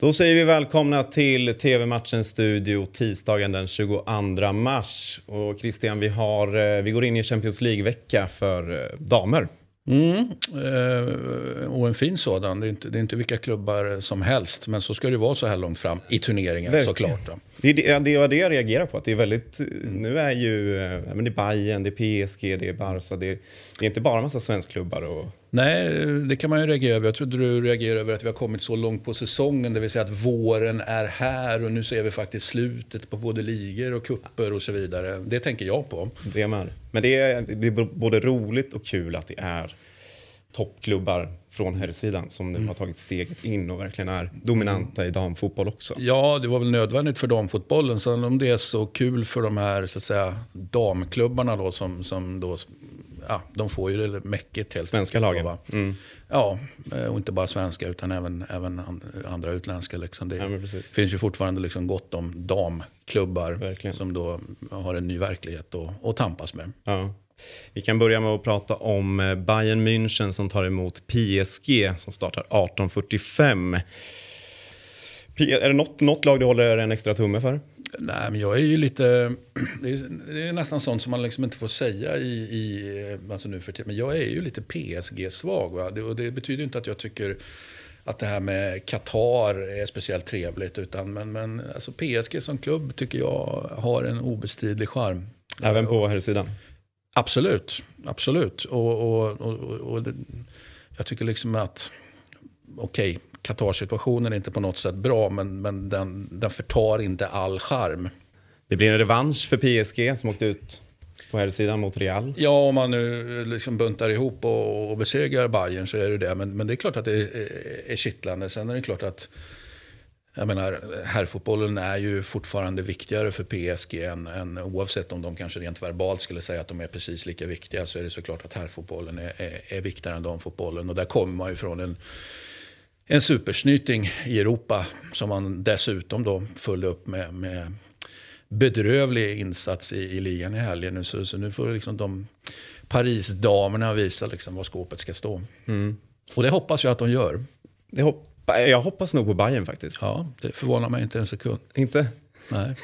Då säger vi välkomna till TV-matchens studio tisdagen den 22 mars. Och Christian, vi, har, eh, vi går in i Champions League-vecka för eh, damer. Mm, eh, och en fin sådan. Det är, inte, det är inte vilka klubbar som helst. Men så ska det vara så här långt fram i turneringen Verkligen. såklart. Då. Det är det, det, är det jag reagerar på. Att det är väldigt, mm. Nu är ju men det är Bayern, det är PSG, det är Barca. Det är, det är inte bara en massa svenskklubbar. Och... Nej, det kan man ju reagera över. Jag trodde du reagerade över att vi har kommit så långt på säsongen. Det vill säga att våren är här och nu ser vi faktiskt slutet på både ligor och kupper och så vidare. Det tänker jag på. Det med. Men det är, det är både roligt och kul att det är toppklubbar från herrsidan som nu har tagit steget in och verkligen är dominanta i damfotboll också. Ja, det var väl nödvändigt för damfotbollen. Sen om det är så kul för de här så att säga, damklubbarna då som, som då ja, de får ju det mäckigt helt Svenska lagen? Mm. Ja, eh, och inte bara svenska utan även, även andra utländska. Liksom. Det ja, finns ju fortfarande liksom gott om damklubbar Verkligen. som då har en ny verklighet att, att tampas med. Ja. Vi kan börja med att prata om eh, Bayern München som tar emot PSG som startar 18.45. Är det något, något lag du håller en extra tumme för? Nej, men jag är ju lite... Det är, det är nästan sånt som man liksom inte får säga i, i alltså nu för tiden. Men jag är ju lite PSG-svag. Det, och det betyder inte att jag tycker att det här med Qatar är speciellt trevligt. Utan, men men alltså PSG som klubb tycker jag har en obestridlig charm. Även på här sidan? Absolut, absolut. Och, och, och, och det, jag tycker liksom att, okej, okay, Qatar-situationen är inte på något sätt bra, men, men den, den förtar inte all charm. Det blir en revansch för PSG som åkte ut på här sidan mot Real. Ja, om man nu liksom buntar ihop och, och besegrar Bayern så är det det. Men, men det är klart att det är, är kittlande. Sen är det klart att jag menar, herrfotbollen är ju fortfarande viktigare för PSG än, än, oavsett om de kanske rent verbalt skulle säga att de är precis lika viktiga så är det såklart att herrfotbollen är, är, är viktigare än damfotbollen. Och där kommer man ju från en, en supersnyting i Europa som man dessutom då följde upp med, med bedrövlig insats i, i ligan i helgen. Nu, så, så nu får liksom de Parisdamerna visa liksom var skåpet ska stå. Mm. Och det hoppas jag att de gör. Det hop jag hoppas nog på Bayern faktiskt. Ja, det förvånar mig inte en sekund. Inte? Nej.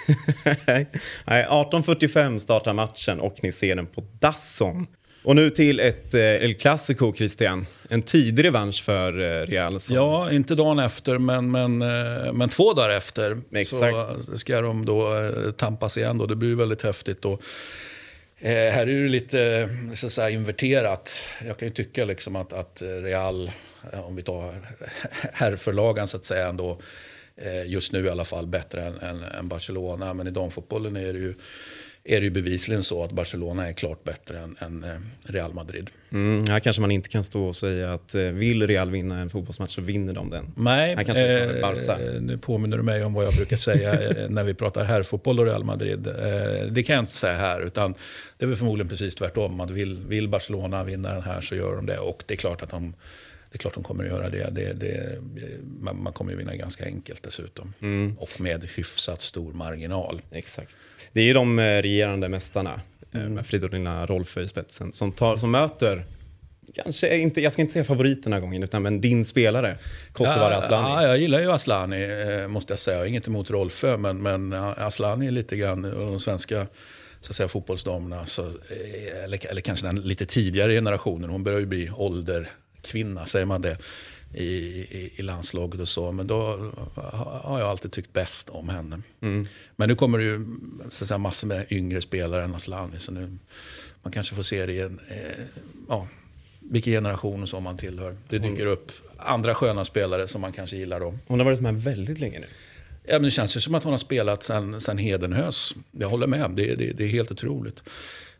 Nej 18.45 startar matchen och ni ser den på Dasson. Och nu till ett eh, El Clasico, Christian. En tidig revansch för eh, Real. Som... Ja, inte dagen efter, men, men, eh, men två dagar efter. Exakt. Så ska de då tampas igen. Då. Det blir väldigt häftigt. Och, eh, här är det lite så att säga, inverterat. Jag kan ju tycka liksom att, att Real, om vi tar herrförlagan så att säga, ändå, just nu i alla fall bättre än, än, än Barcelona. Men i damfotbollen är det ju är det ju bevisligen så att Barcelona är klart bättre än, än eh, Real Madrid. Mm, här kanske man inte kan stå och säga att eh, vill Real vinna en fotbollsmatch så vinner de den. Nej, här kanske eh, Barca. nu påminner du mig om vad jag brukar säga eh, när vi pratar herrfotboll och Real Madrid. Eh, det kan jag inte säga här, utan det är väl förmodligen precis tvärtom. Att vill, vill Barcelona vinna den här så gör de det. Och det är klart att de det är klart de kommer att göra det. det, det man, man, kommer att vinna ganska enkelt dessutom. Mm. Och med hyfsat stor marginal. Exakt. Det är ju de eh, regerande mästarna eh, mm. med Fridolina Rolfö i spetsen som, tar, som möter Kanske inte, jag ska inte säga favoriten den här gången, utan men din spelare, Kosovare ja, Aslani. Ja, jag gillar ju Aslani, eh, måste jag säga. Inget emot Rolfö, men, men Aslani är lite grann de svenska så att säga, fotbollsdamerna, så, eller, eller kanske den lite tidigare generationen. Hon börjar ju bli ålderkvinna, säger man det, i, i, i, landslaget och så. Men då har jag alltid tyckt bäst om henne. Mm. Men nu kommer det ju så säga, massor med yngre spelare än Aslani. Så nu, man kanske får se det i en, eh, ja, vilken generation som man tillhör. Det dyker upp andra sköna spelare som man kanske gillar då. Hon har varit med väldigt länge nu. Ja, men det känns ju som att hon har spelat sen, sen Hedenhös. Jag håller med, det, det, det är helt otroligt.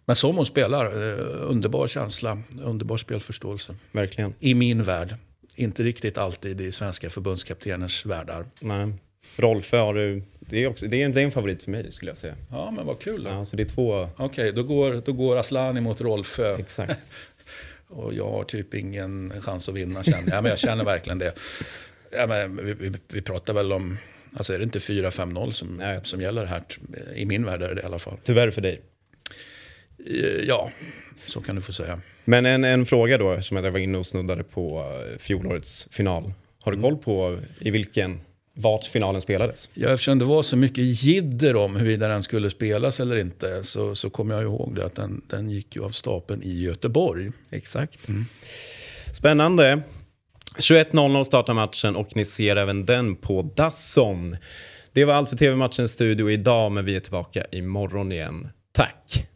Men som hon spelar, eh, underbar känsla, underbar spelförståelse. Verkligen. I min värld inte riktigt alltid i svenska förbundskapteners världar. Nej. Rolfö har du, det är, också, det, är en, det är en favorit för mig skulle jag säga. Ja, men vad kul. Ja, så det är två... Okej, okay, då, går, då går Aslani mot Rolfö. Exakt. och jag har typ ingen chans att vinna känner jag. Men jag känner verkligen det. Ja, men vi, vi, vi pratar väl om, alltså är det inte 4-5-0 som, som gäller här? I min värld är det i alla fall. Tyvärr för dig. Eh, ja, så kan du få säga. Men en, en fråga då, som jag var inne och snuddade på eh, fjolårets final. Har du mm. koll på i vilken vart finalen spelades. Ja, eftersom det var så mycket jidder om huruvida den skulle spelas eller inte så, så kommer jag ihåg det att den, den gick ju av stapeln i Göteborg. Exakt. Mm. Spännande. 21.00 startar matchen och ni ser även den på Dasson. Det var allt för TV-matchens studio idag, men vi är tillbaka imorgon igen. Tack!